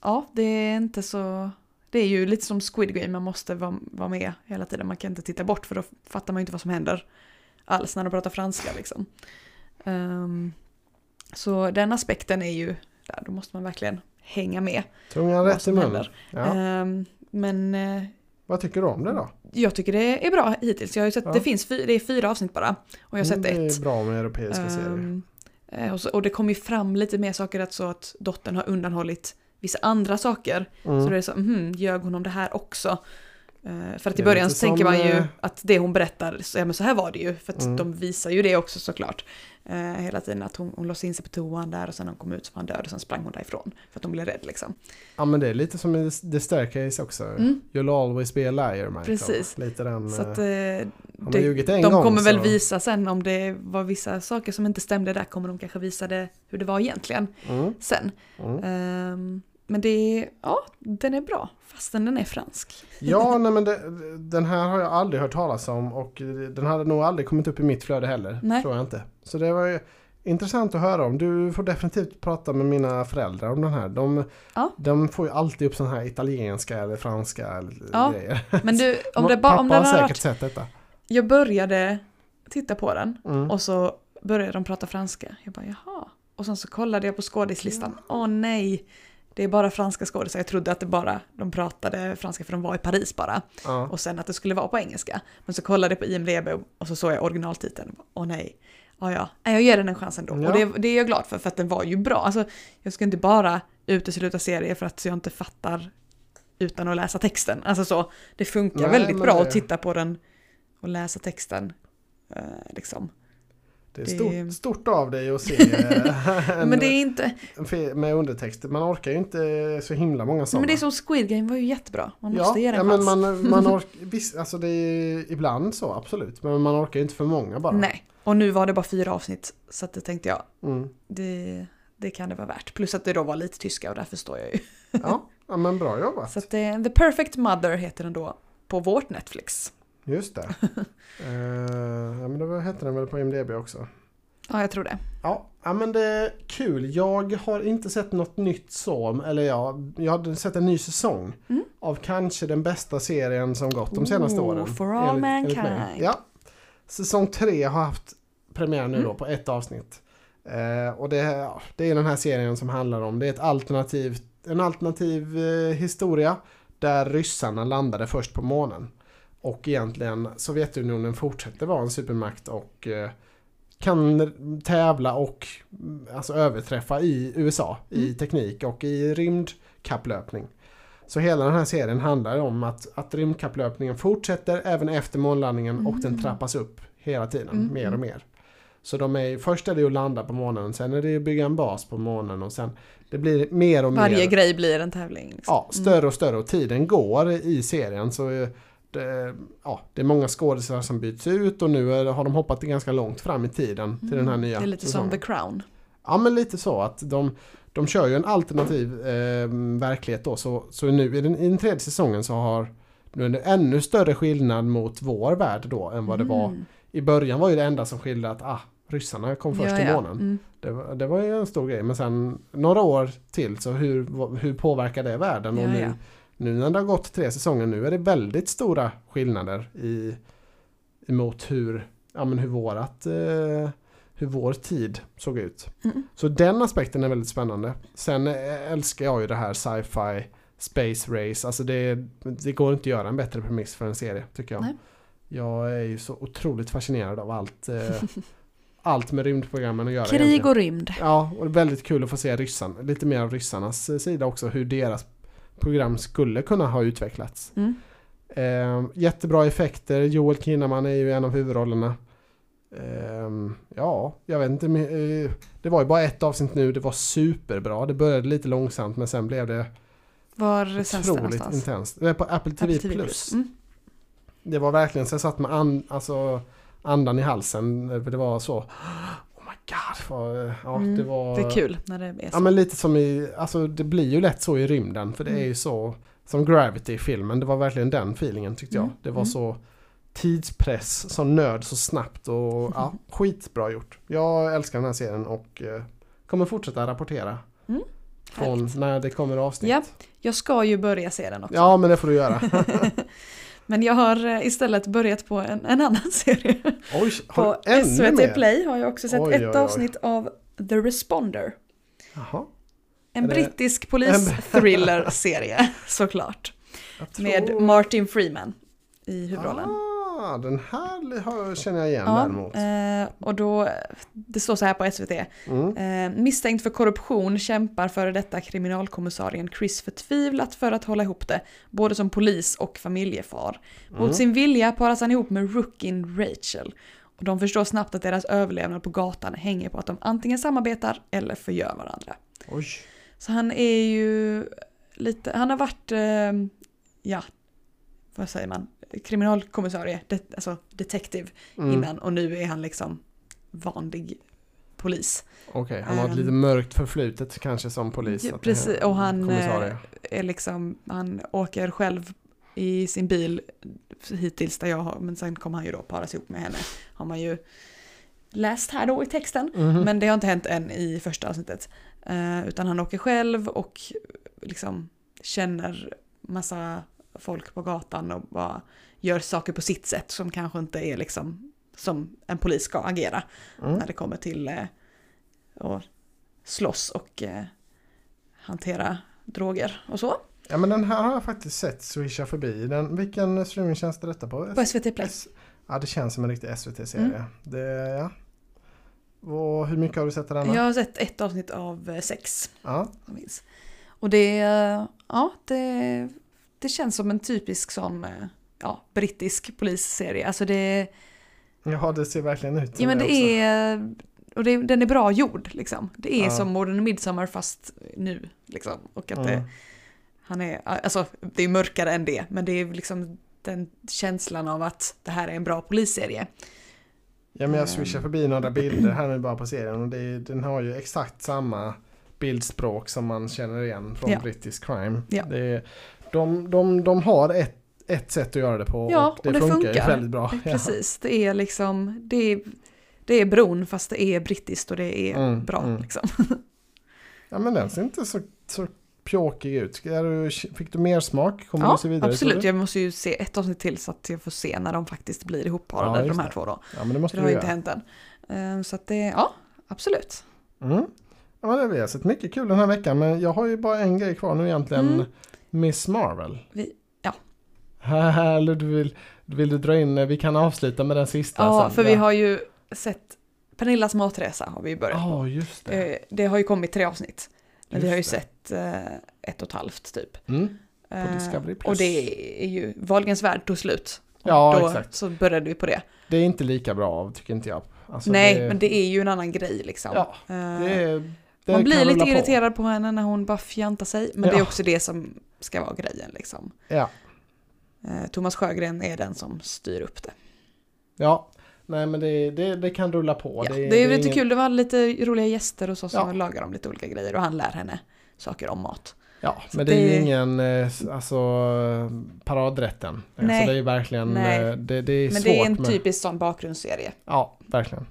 ja, det är inte så... Det är ju lite som Squid Game, man måste vara, vara med hela tiden. Man kan inte titta bort för då fattar man ju inte vad som händer alls när de pratar franska liksom. Ehm, så den aspekten är ju, där, då måste man verkligen hänga med Tungan rätt i munnen. Ja. Ehm, men eh, Vad tycker du om det då? jag tycker det är bra hittills. Jag har sett, Ja. det finns det är fyra avsnitt bara. Och jag har Mm, sett det ett. är bra med europeiska serier. Ehm, eh, och, så, och det kom ju fram lite mer saker att så att dottern har undanhållit vissa andra saker. Mm. Så det är så, mhm, ljög hon om det här också? Eh, för att i början så tänker man ju eh, att det hon berättar, så, ja men så här var det ju. För att Mm. de visar ju det också såklart. Eh, hela tiden att hon, hon låste in sig på toan där och sen när hon kom ut så var han död och sen sprang hon därifrån. För att hon blev rädd liksom. Ja men det är lite som i The Staircase också. Mm. You'll always be a liar Michael. Precis. Lite den... Så att, eh, eh, det, de gång kommer väl så- visa sen om det var vissa saker som inte stämde där kommer de kanske visa det hur det var egentligen Mm. sen. Mm. Ehm, men det är, ja, den är bra fastän den är fransk. Ja, <laughs> nej men det, den här har jag aldrig hört talas om och den hade nog aldrig kommit upp i mitt flöde heller. Nej. Tror jag inte. Så det var ju intressant att höra om. Du får definitivt prata med mina föräldrar om den här. De, Ja. de får ju alltid upp sådana här italienska eller franska eller Ja, grejer. Men du, <laughs> om, det Pappa bara, den har säkert varit, sett detta. jag började titta på den Mm. och så började de prata franska. Jag bara jaha. Och sen så kollade jag på skådislistan. Åh nej, det är bara franska skådisar. Jag trodde att det bara, de pratade franska för de var i Paris bara. Ja. Och sen att det skulle vara på engelska. Men så kollade jag på IMDB och så såg jag originaltiteln. Åh nej. Ja, ja. Jag ger den en chans ändå. Ja. Och det, det är jag glad för, för att den var ju bra. Alltså, jag ska inte bara utesluta serier för att jag inte fattar utan att läsa texten. Alltså så, det funkar Nej, väldigt bra det- att titta på den och läsa texten. Eh, liksom. Det är det- stort, stort av dig att se <laughs> eh, en, Men det är inte, med undertext. Man orkar ju inte så himla många sådana. men det är som Squid Game var ju jättebra. Man måste ja, ge den ja, en men man, man <laughs> orkar, visst, alltså det är ibland så absolut. Men man orkar ju inte för många bara. Nej, och nu var det bara fyra avsnitt. Så att det tänkte jag, Mm. det, det kan det vara värt. Plus att det då var lite tyska och där förstår jag ju. Ja, men bra jobbat. <laughs> Så att det, The Perfect Mother heter den då på vårt Netflix. Just det. uh, <laughs> ja, men det hette den väl på IMDB också. Ja, jag tror det. Ja, ja, men det är kul. Jag har inte sett något nytt så, eller ja, jag hade sett en ny säsong Mm. av kanske den bästa serien som gått de senaste Ooh, åren. For All mig. Mankind. Ja. Säsong tre har haft premiär nu Mm. då på ett avsnitt. Eh, och det, ja, det är den här serien som handlar om, det är ett alternativ, en alternativ eh, historia Där ryssarna landade först på månen. Och egentligen Sovjetunionen fortsätter vara en supermakt och eh, kan tävla och mm, alltså, överträffa i USA i Mm. teknik och i rymdkapplöpning. Så hela den här serien handlar om att, att rymdkapplöpningen fortsätter även efter månlandningen och den Mm. trappas upp hela tiden, Mm, mer och mm. mer. Så de är, först är det att landa på månen, sen är det att bygga en bas på månen och sen det blir mer och Varje mer grej blir en tävling. Liksom. ja, större och större och tiden går i serien. Så eh, ja, det är många skådespelare som byts ut och nu är, har de hoppat ganska långt fram i tiden till den här nya Mm. Det är lite säsongen. som The Crown. Ja men lite så att de, de kör ju en alternativ eh, verklighet då. Så, så nu i den, i den tredje säsongen så har nu är det ännu större skillnad mot vår värld då än vad det var. Mm. I början var ju det enda som skilde att ah, ryssarna kom först Ja, ja. månen. Mm. Det, var, det var ju en stor grej men sen några år till så hur, hur påverkar det världen? och Ja, nu, ja. Nu när det har gått tre säsonger nu är det väldigt stora skillnader i emot hur, ja, men hur vårat eh, hur vår tid såg ut. Mm. Så den aspekten är väldigt spännande. Sen eh, älskar jag ju det här sci-fi space race. Alltså det, det går inte att göra en bättre premiss för en serie tycker jag. Nej. Jag är ju så otroligt fascinerad av allt, eh, <laughs> allt med rymdprogrammen att göra. Krig egentligen. och rymd. Ja, och väldigt kul att få se ryssan, lite mer av ryssarnas eh, sida också, hur deras program skulle kunna ha utvecklats. Mm. Eh, jättebra effekter, Joel Kinnaman är ju en av huvudrollerna. Eh, ja, jag vet inte, eh, det var ju bara ett avsnitt nu, det var superbra. Det började lite långsamt men sen blev det Var otroligt intensivt. Det på Apple TV+. Apple TV+. Plus. Mm. Det var verkligen så jag satt med an, alltså, andan i halsen, det var så god, vad, ja, Mm, det var... Det är kul när det är så. Ja men lite som i, alltså det blir ju lätt så i rymden för det är Mm. ju så som Gravity i filmen, det var verkligen den feelingen tyckte jag. Mm, Det var mm. så tidspress, som nöd så snabbt och ja, <laughs> skitbra gjort. Jag älskar den här serien och eh, kommer fortsätta rapportera Mm, från härligt. när det kommer avsnitt. Ja, jag ska ju börja se den också. Ja men det får du göra. <laughs> <laughs> Men jag har eh, istället börjat på en, en annan <laughs> serie. Oj, På SVT mer? Play har jag också sett Oj, ett oj, avsnitt av The Responder. Jaha. En Är det- brittisk polis-thriller-serie <laughs> såklart. Tror... Med Martin Freeman i huvudrollen. Ah, den här har- känner jag igen Ja, däremot. eh, och då, det står så här på SVT. Mm. Eh, misstänkt för korruption kämpar före detta kriminalkommissarien Chris förtvivlat för att hålla ihop det, både som polis och familjefar. Mot Mm. sin vilja paras han ihop med rookien Rachel. Och de förstår snabbt att deras överlevnad på gatan hänger på att de antingen samarbetar eller förgör varandra. Oj. Så han är ju lite, han har varit, eh, ja, vad säger man, kriminalkommissarie, det, alltså detective Mm. innan och nu är han liksom vanlig polis. Okej, han har ett Ehm. lite mörkt förflutet kanske som polis. Ja, precis, och han, kommissarie. Är liksom, han åker själv i sin bil hittills där jag har, men sen kommer han ju då paras ihop med henne. Har man ju läst här då i texten. Mhm. Men det har inte hänt än i första avsnittet. Eh, utan han åker själv och liksom känner massa folk på gatan och bara gör saker på sitt sätt som kanske inte är liksom som en polis ska agera Mm. när det kommer till eh, att slåss och eh, hantera droger och så. Ja men den här har jag faktiskt sett swisha förbi. Den, vilken streamingtjänst är detta på? På SVT Play. S- ja det känns som en riktig SVT-serie. Mm. Det, ja. Och hur mycket har du sett av denna? Jag har sett ett avsnitt av eh, sex. Ja. Och det, ja, det, det känns som en typisk sån eh, ja, brittisk polisserie. Alltså det, ja, det ser verkligen ut som ja, men det det också. är, och det, den är bra gjord liksom. Det är Ja. som Morden i Midsommar fast nu liksom. Och att det, Mm. han är, alltså det är mörkare än det, men det är liksom den känslan av att det här är en bra polisserie. Ja men jag Ehm. swishar förbi några bilder här nu bara på serien och det, är- den har ju exakt samma bildspråk som man känner igen från Ja. brittisk crime. Ja. Det är, de, de, de har ett, ett sätt att göra det på Ja, och det, och det funkar, väldigt bra. Ja. Precis, det är liksom, det är, det är bron fast det är brittiskt och det är Mm, bra mm. liksom. Ja men den ser inte så, så pjåkig ut. Fick du mer smak? Kommer Ja, du se vidare? absolut. Jag måste ju se ett avsnitt till så att jag får se när de faktiskt blir Ja, ihopparade, just de här det. två då. Ja men det måste det du har ju göra. inte hänt än. Eh, Så att det, ja, absolut. Mm. Ja, men det har vi har sett mycket kul den här veckan men jag har ju bara en grej kvar nu egentligen. Mm. Miss Marvel? Vi, ja. Eller du vill, vill du dra in, vi kan avsluta med den sista Ja, sen. för vi har ju sett Pernillas matresa har vi börjat Ja, på. just det. Eh, Det har ju kommit tre avsnitt. Men vi Just har ju det. sett eh, ett och ett halvt typ. Mm. Eh, Discovery Plus. Och det är ju, Wahlgrens värld tog slut. Och Ja, då exakt. så började vi på det. Det är inte lika bra, tycker inte jag. Alltså, Nej, det, men det är ju en annan grej liksom. Ja, Eh, det är, det man blir lite på. irriterad på. henne när hon bara fjantar sig. Men det är Ja. också det som ska vara grejen liksom. Ja, Eh, Thomas Sjögren är den som styr upp det. ja. Nej, men det, det, det kan rulla på. Ja, det, är ju lite ingen- kul, det var lite roliga gäster och så som Ja. lagar om lite olika grejer och han lär henne saker om mat. Ja, Så men det är ju det- ingen eh, alltså, paradrätten. Nej. Alltså, det är ju verkligen, Nej. eh, det, det är Men svårt det är en med... typisk sån bakgrundsserie. Ja, verkligen.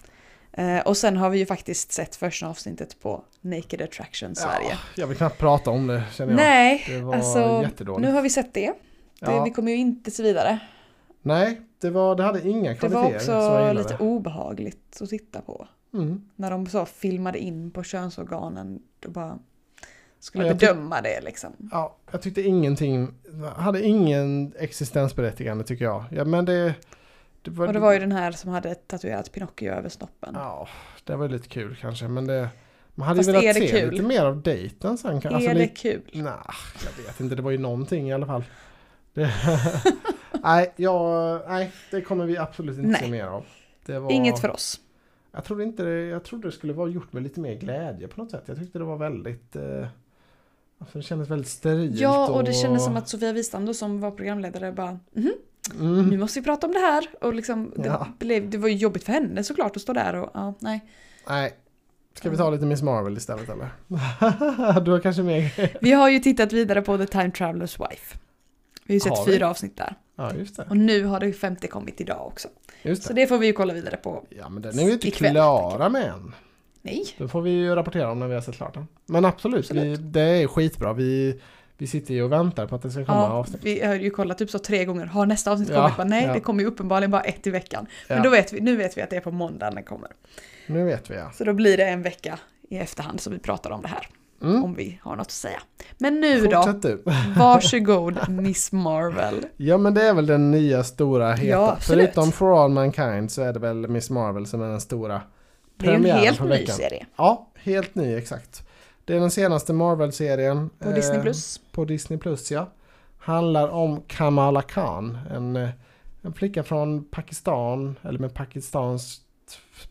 Eh, och sen har vi ju faktiskt sett första avsnittet på Naked Attraction Sverige. Ja, jag vill knappt prata om det känner jag. Nej, Det var alltså jättedåligt. nu har vi sett det. det Ja. Vi kommer ju inte se vidare. Nej, det, var, det hade inga Det kvaliteter var som jag också lite obehagligt att titta på. Mm. När de så filmade in på könsorganen och bara skulle Ja, bedöma det liksom. Ja, jag tyckte ingenting, hade ingen existensberättigande tycker jag. Ja, men det... Det var, Och det var ju den här som hade tatuerat Pinocchio över snoppen. Ja, det var lite kul kanske, men det... Man hade Fast velat det se kul? lite mer av dejten sen. är alltså, det lite- kul? Nej, jag vet inte. Det var ju någonting i alla fall. Det, <laughs> nej, jag, nej, det kommer vi absolut inte Nej. se mer av. Det var, Inget för oss. Jag trodde, inte det, jag trodde det skulle vara gjort med lite mer glädje på något sätt. Jag tyckte det var väldigt... Eh, alltså det kändes väldigt sterilt. Ja, och det kändes som att Sofia Wistam då som var programledare bara mhm, Mm, nu måste vi prata om det här. Och liksom, det, Ja. blev, det var ju jobbigt för henne såklart att stå där och ja, nej. nej. Ska vi ta lite Miss Marvel istället eller? <laughs> du har kanske mer <laughs> Vi har ju tittat vidare på The Time Traveler's Wife. Vi har ju sett Har vi? fyra avsnitt där. Ja, just det. Och nu har det femte kommit idag också. Just Så det. det får vi ju kolla vidare på. Ja, men den är vi inte ikväll, klara med än. Nej. Då får vi ju rapportera om när vi har sett klart den. Men absolut, Vi, Absolut. det är skitbra. Vi, vi sitter ju och väntar på att det ska komma Ja, avsnitt. vi har ju kollat typ så tre gånger. Har nästa avsnitt Ja, kommit? Bara, nej, ja. det kommer ju uppenbarligen bara ett i veckan. Men då vet vi, nu vet vi att det är på måndag den kommer. Nu vet vi ja. Så då blir det en vecka i efterhand som vi pratar om det här. Mm. Om vi har något att säga. Men nu då, Fortsätt du. <laughs> varsågod Miss Marvel. Ja men det är väl den nya stora heta. Förutom For All Mankind så är det väl Miss Marvel som är den stora Det är en premiären helt ny veckan. serie. Ja, helt ny exakt. Det är den senaste Marvel-serien. På Disney+. eh, Plus. På Disney Plus ja. Handlar om Kamala Khan. En, eh, en flicka från Pakistan. Eller med Pakistans,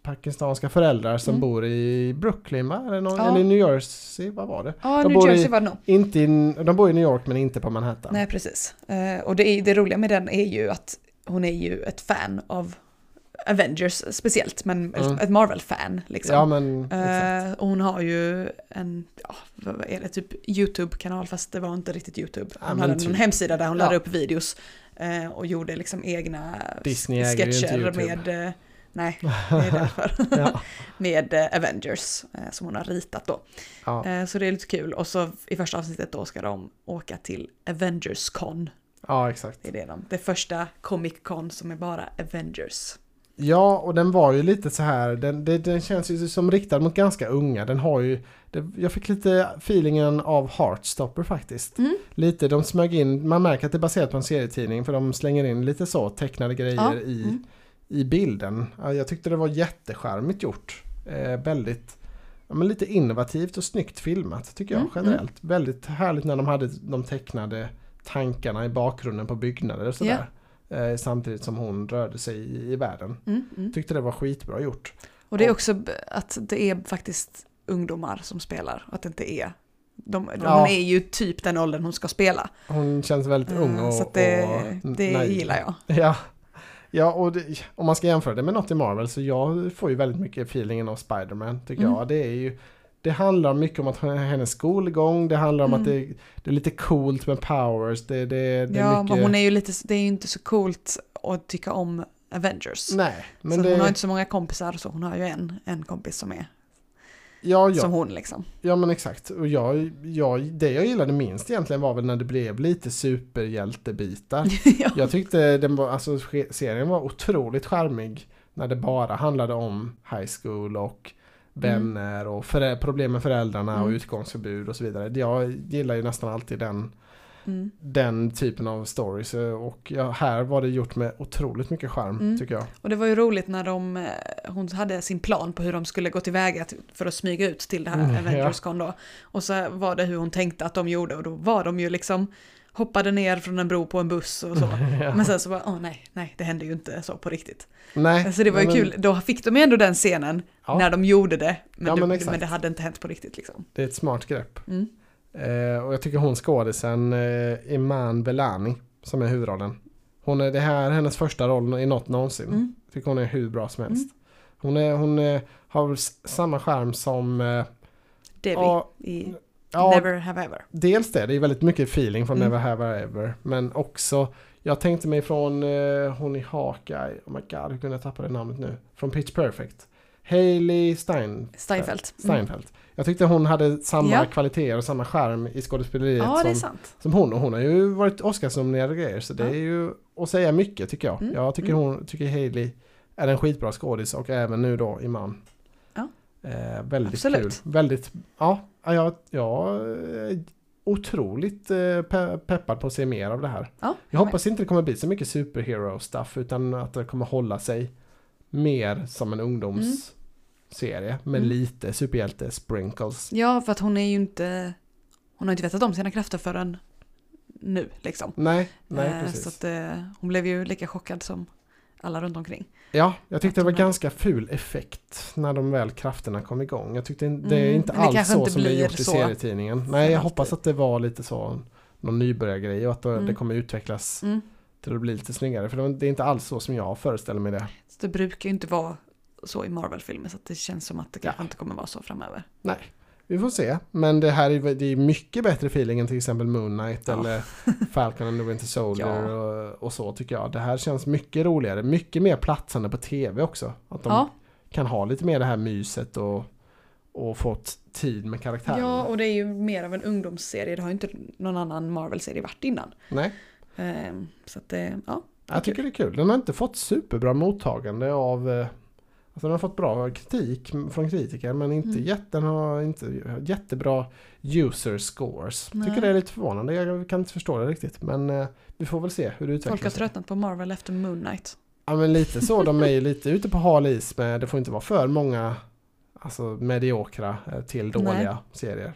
pakistanska föräldrar som Mm. bor i Brooklyn va? Eller, någon, Ja. eller New Jersey, vad var det? Ja, De New bor i- Jersey var det nog. Inte i, de bor i New York men inte på Manhattan. Nej, precis. Eh, och det, är, det roliga med den är ju att hon är ju ett fan av Avengers speciellt, men Mm. ett Marvel-fan liksom. Ja men. Eh, och hon har ju en, ja, vad är det, typ YouTube-kanal, fast det var inte riktigt YouTube. Ja, Hon men hade typ. en hemsida där hon Ja. laddade upp videos eh, och gjorde liksom egna Disney sketcher med, eh, nej, <laughs> det är därför, <laughs> Ja. <laughs> med eh, Avengers eh, som hon har ritat då. Ja. Eh, så det är lite kul. Och så i första avsnittet då ska de åka till Avengers Con. ja exakt. Det är det de, det första Comic Con som är bara Avengers. Ja, och den var ju lite så här, den, det, den känns ju som riktad mot ganska unga. Den har ju, det, jag fick lite feelingen av Heartstopper faktiskt. Mm. Lite, de smög in, man märker att det är baserat på en serietidning för de slänger in lite så tecknade grejer Ja, i, mm. i bilden. Ja, jag tyckte det var jättecharmigt gjort. Eh, väldigt, ja, men lite innovativt och snyggt filmat tycker jag Mm, generellt. Väldigt härligt när de hade de tecknade tankarna i bakgrunden på byggnader och sådär. Eh, samtidigt som hon rörde sig i, i världen. Mm, mm. Tyckte det var skitbra gjort. Och det är också att det är faktiskt ungdomar som spelar. Att det inte är... De, Ja. Hon är ju typ den åldern hon ska spela. Hon känns väldigt ung och, Eh, så det, och det naiv. gillar jag. <laughs> Ja, ja och det, om man ska jämföra det med något i Marvel så jag får ju väldigt mycket feelingen av Spider-Man tycker Mm. jag. Det är ju det handlar mycket om att hennes skolgång, det handlar om Mm. att det, det är lite coolt med powers, det, det, det Ja, mycket... men hon är ju lite, det är ju inte så coolt att tycka om Avengers. Nej, men så hon har inte så många kompisar, så hon har ju en, en kompis som är ja, ja. som hon liksom. Ja men exakt. Och jag, jag, det jag gillade minst egentligen var väl när det blev lite superhjältebitar. <laughs> ja. Jag tyckte den var, alltså, serien var otroligt charmig när det bara handlade om high school och vänner och förä- problem med föräldrarna och Mm. utgångsförbud och så vidare. Jag gillar ju nästan alltid den, Mm. den typen av stories. Och ja, här var det gjort med otroligt mycket charm Mm. tycker jag. Och det var ju roligt när de, eh, hon hade sin plan på hur de skulle gå tillväga till- för att smyga ut till det här Mm, ja. Avengers-con då. Och så var det hur hon tänkte att de gjorde och då var de ju liksom hoppade ner från en bro på en buss och så. <laughs> Men sen så bara, åh nej, nej, det hände ju inte så på riktigt. Nej, Så det var ju men- kul, då fick de ju ändå den scenen Ja. när de gjorde det. Men, Ja, det, men men, exakt. det hade inte hänt på riktigt liksom. Det är ett smart grepp. Mm. Eh, och jag tycker hon skådisen eh, Iman Belani som är huvudrollen. Hon är, det här är hennes första roll i något någonsin. Mm. Jag tycker hon är hur bra som helst. Hon, är, hon är, har samma charm som... Eh, Devi ja, i ja, Never Have Ever. dels det, det är väldigt mycket feeling från Mm. Never Have I Ever. Men också, jag tänkte mig från eh, hon i Hawkeye, oh my god, hur kunde jag tappa det namnet nu? Från Pitch Perfect. Hailey Stein, Steinfeld. Mm. Steinfeld. Jag tyckte hon hade samma Ja. kvaliteter och samma charm i skådespeleriet Ja, som, som hon. Och hon har ju varit Oscarsnominerad och grejer så det Ja. är ju att säga mycket tycker jag. Mm. Jag tycker Mm. hon, tycker Hailey är en skitbra skådis och även nu då Iman. Ja. Eh, väldigt Absolut. kul. Väldigt, ja, ja, jag, jag är otroligt eh, pe- peppad på att se mer av det här. Ja, Jag hoppas inte det kommer bli så mycket superhero stuff utan att det kommer hålla sig mer som en ungdomsserie med Mm. lite superhjälte sprinkles. Ja, för att hon är ju inte... Hon har inte vetat om sina krafter förrän nu liksom. Nej, nej Eh, precis. Så att eh, hon blev ju lika chockad som alla runt omkring. Ja, jag tyckte det var ganska ful effekt när de väl krafterna kom igång. Jag tyckte det är Mm, inte det alls så inte som det är gjort i så serietidningen. för Nej, jag hoppas att det var lite så någon nybörjargrej och att det- Mm. det kommer utvecklas Mm. till att bli lite snyggare. För det är inte alls så som jag föreställer mig det. Så det brukar ju inte vara så i Marvel-filmer så att det känns som att det kanske Ja. inte kommer vara så framöver. Nej, vi får se. Men det här är, det är mycket bättre feeling än till exempel Moon Knight Ja. eller <laughs> Falcon and the Winter Soldier Ja. och, och så tycker jag. Det här känns mycket roligare, mycket mer platsande på tv också. Att de Ja, kan ha lite mer det här myset och, och fått tid med karaktärerna. ja, och det är ju mer av en ungdomsserie. Det har ju inte någon annan Marvel-serie varit innan. Nej, Eh, Så att det, ja. jag tycker det är kul. Den har inte fått superbra mottagande av eh, Alltså den har fått bra kritik från kritiker men inte Mm. jätte, den har inte jättebra user scores. Nej. Tycker det är lite förvånande. Jag kan inte förstå det riktigt men eh, vi får väl se hur det Folk har utvecklas. tröttnat på Marvel efter Moon Knight. Ja men lite så. De är ju lite ute på hal is med det får inte vara för många alltså mediokra eh, till dåliga serier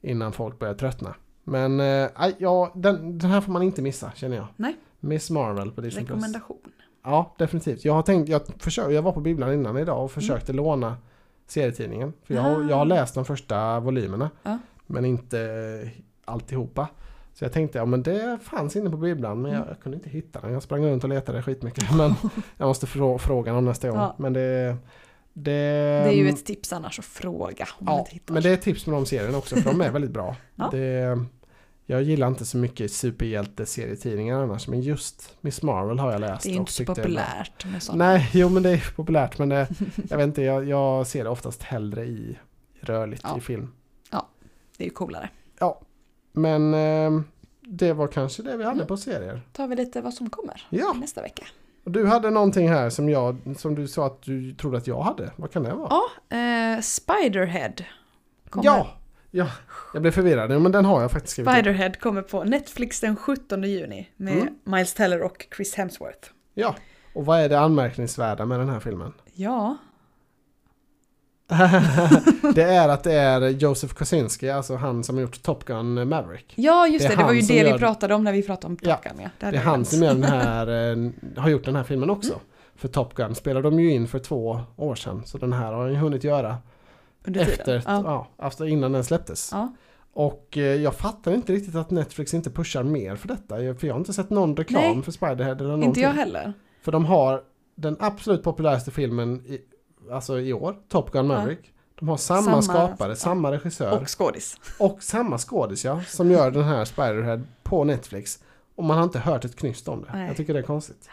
innan folk börjar tröttna. Men eh, ja, den, den här får man inte missa känner jag. Nej. Miss Marvel på Disney. Rekommendation. Ja, definitivt. Jag har tänkt, jag, försöker, jag var på bibblan innan idag och försökte låna serietidningen. För jag, har- jag har Ah. läst de första volymerna. Ja. Men inte alltihopa. Så jag tänkte, ja men det fanns inne på bibblan men jag, Mm. jag kunde inte hitta den. Jag sprang runt och letade skitmycket. Men <laughs> jag måste frå, fråga någon nästa gång. Ja. Men det, det... Det är ju ett tips annars att fråga om man Ja, inte hittar. men det är ett tips med de serierna också för de är väldigt bra. <laughs> Ja. Det, jag gillar inte så mycket superhjälte-serietidningar annars men just Miss Marvel har jag läst. Det är ju och inte så populärt med sådana. Nej, jo men det är populärt men det, <laughs> jag vet inte, jag, jag ser det oftast hellre i rörligt Ja. i film. Det är ju coolare. Men eh, det var kanske det vi hade Mm. på serier. tar vi lite vad som kommer Ja, nästa vecka. och du hade någonting här som jag, som du sa att du trodde att jag hade. Vad kan det vara? Ja, eh, Spiderhead. Kommer, ja, ja, jag blev förvirrad. Ja, men den har jag faktiskt skrivit. Spiderhead kommer på Netflix den 17 juni med Mm. Miles Teller och Chris Hemsworth. Ja, och vad är det anmärkningsvärda med den här filmen? Ja, <laughs> det är att det är Joseph Kosinski, alltså han som har gjort Top Gun Maverick. ja just Det är det, det, var ju det gör- vi pratade om när vi pratade om Ja, Top Gun. Ja, Det är hade jag han som gör den <laughs> här, eh, har gjort den här filmen också. Mm. För Top Gun spelade de ju in för två år sedan. Så den här har han ju hunnit göra Under tiden. efter, Ja. ja. efter innan den släpptes. Ja. Och eh, jag fattar inte riktigt att Netflix inte pushar mer för detta. För jag har inte sett någon reklam Nej. för Spiderhead eller någonting. Inte jag heller. För de har den absolut populäraste filmen i, alltså i år, Top Gun Maverick. De har samma, Samma- skapare, ja. samma regissör och, Och skådis. samma skådis ja, som gör den här Spiderhead på Netflix. Och man har inte hört ett knyst om det. Nej. Jag tycker det är konstigt.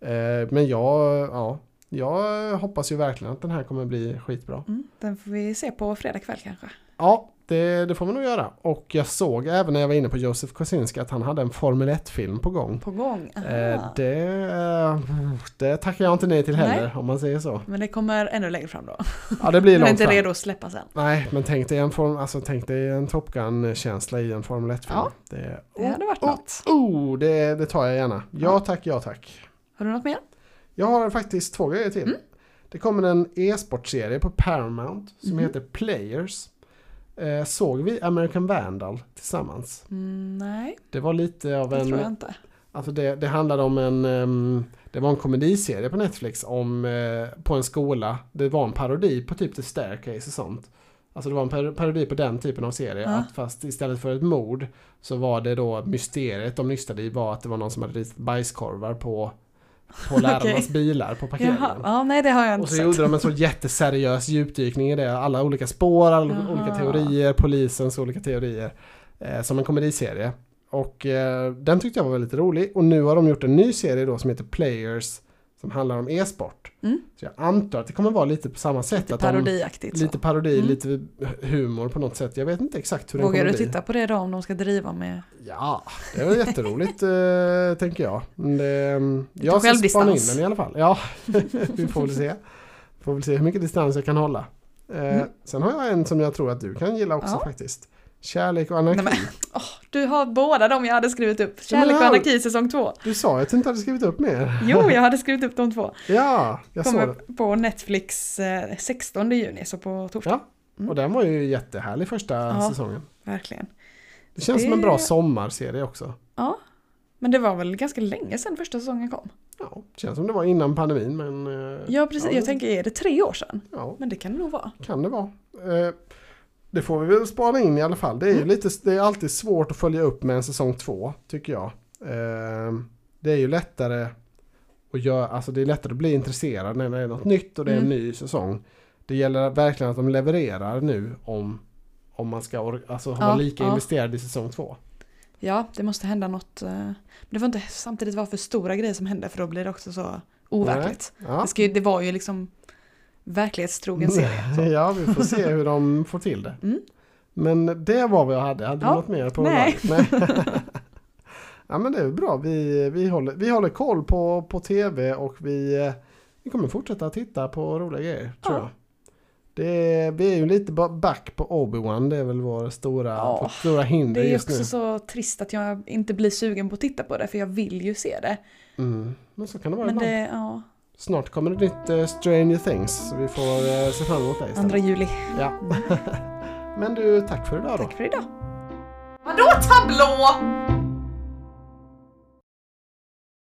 Eh, men jag, ja, jag hoppas ju verkligen att den här kommer bli skitbra. Mm, den får vi se på fredag kväll kanske. Ja, det, det får man nog göra. Och jag såg även när jag var inne på Josef Kosinski att han hade en Formel 1-film på gång. På gång. Eh, det, det tackar jag inte nej till heller, Nej. om man säger så. Men det kommer ännu längre fram då. Ja, det blir <laughs> långt inte fram. redo att släppas än. Nej, men tänk dig en, form, alltså, tänk dig en Top Gun-känsla i en Formel 1-film. Ja. Det, Det hade varit oh, något. oh, det, det tar jag gärna. Ja, Ja. tack, ja tack. Har du något mer? Jag har faktiskt två grejer till. Mm. Det kommer en e-sportserie på Paramount som Mhm. heter Players. Eh, såg vi American Vandal tillsammans? Mm, nej, Det var lite av det en... tror jag inte. Alltså det, det handlade om en... ehm, det var en komediserie på Netflix om, eh, på en skola. Det var en parodi på typ The Staircase och sånt. Alltså det var en par- parodi på den typen av serie. Ja. Att fast istället för ett mord så var det då mysteriet de nystade i var att det var någon som hade ritat bajskorvar på, på <laughs> lärarnas Okej. bilar på parkeringen. Jaha, ja, nej det har jag Och inte så sett. gjorde de en så jätteseriös djupdykning i det. Alla olika spår, alla Jaha. olika teorier, polisens olika teorier. Eh, som en komediserie. Och eh, den tyckte jag var väldigt rolig. Och nu har de gjort en ny serie då som heter Players. Som handlar om e-sport. Mm. Så jag antar att det kommer vara lite på samma sätt. Lite att de, parodiaktigt. så. lite parodi, Mm. lite humor på något sätt. Jag vet inte exakt hur den Vågar kommer du bli. titta på det då om de ska driva med... Ja, det är jätteroligt eh, tänker jag. Det, jag ska spana in den i alla fall. Ja, <laughs> vi får väl se. Får väl se hur mycket distans jag kan hålla. Eh, Mm. Sen har jag en som jag tror att du kan gilla också Ja. faktiskt. Kärlek och anarki. Nej, men, <laughs> åh, du har båda de jag hade skrivit upp. Kärlek och anarki säsong två. Du sa att du inte hade skrivit upp mer. Jo, <laughs> jag hade skrivit upp de två. Ja, jag såg Kommer det. på Netflix eh, 16 juni, så på torsdag. Ja, Mm. och den var ju jättehärlig första Ja. säsongen. Verkligen. Det känns som Det- en bra sommarserie också. Ja, men det var väl ganska länge sedan första säsongen kom. Ja, känns som det var innan pandemin men... eh, Ja, precis. Ja, jag det- tänker, är det tre år sedan? Ja, Men det kan det nog vara. kan det vara. Eh, Det får vi väl spana in i alla fall. Det är ju Mm. lite, det är alltid svårt att följa upp med en säsong två, tycker jag. Eh, Det är ju lättare att göra, alltså det är lättare att bli intresserad när det är något nytt och det är en Mm. ny säsong. Det gäller verkligen att de levererar nu om, om man ska alltså, vara Ja, lika ja. investerad i säsong två. Ja, det måste hända något. eh, Men det får inte samtidigt vara för stora grejer som händer för då blir det också så overkligt. Ja. Det, ska ju, det var ju liksom verklighetstrogen serie. Så. <laughs> ja, vi får se hur de får till det. Mm. Men det var vad jag hade. Hade du Ja, något mer på nej. nej. <laughs> <laughs> ja men det är bra. Vi, vi, håller, vi håller koll på, på tv och vi, eh, vi kommer fortsätta titta på roliga grejer. Tror Ja. jag. Det, vi är ju lite ba- back på Obi-Wan. Det är väl vår stora, Ja, vårt stora hinder Det är ju just också nu. så trist att jag inte blir sugen på att titta på det för jag vill ju se det. Mm. Men så kan det vara Men ibland. det, ja, Snart kommer det nytt uh, Stranger Things. Så vi får uh, se fram emot det istället. 2 juli. Ja. <laughs> Men du, tack för idag då. Tack för idag. Vadå tablå?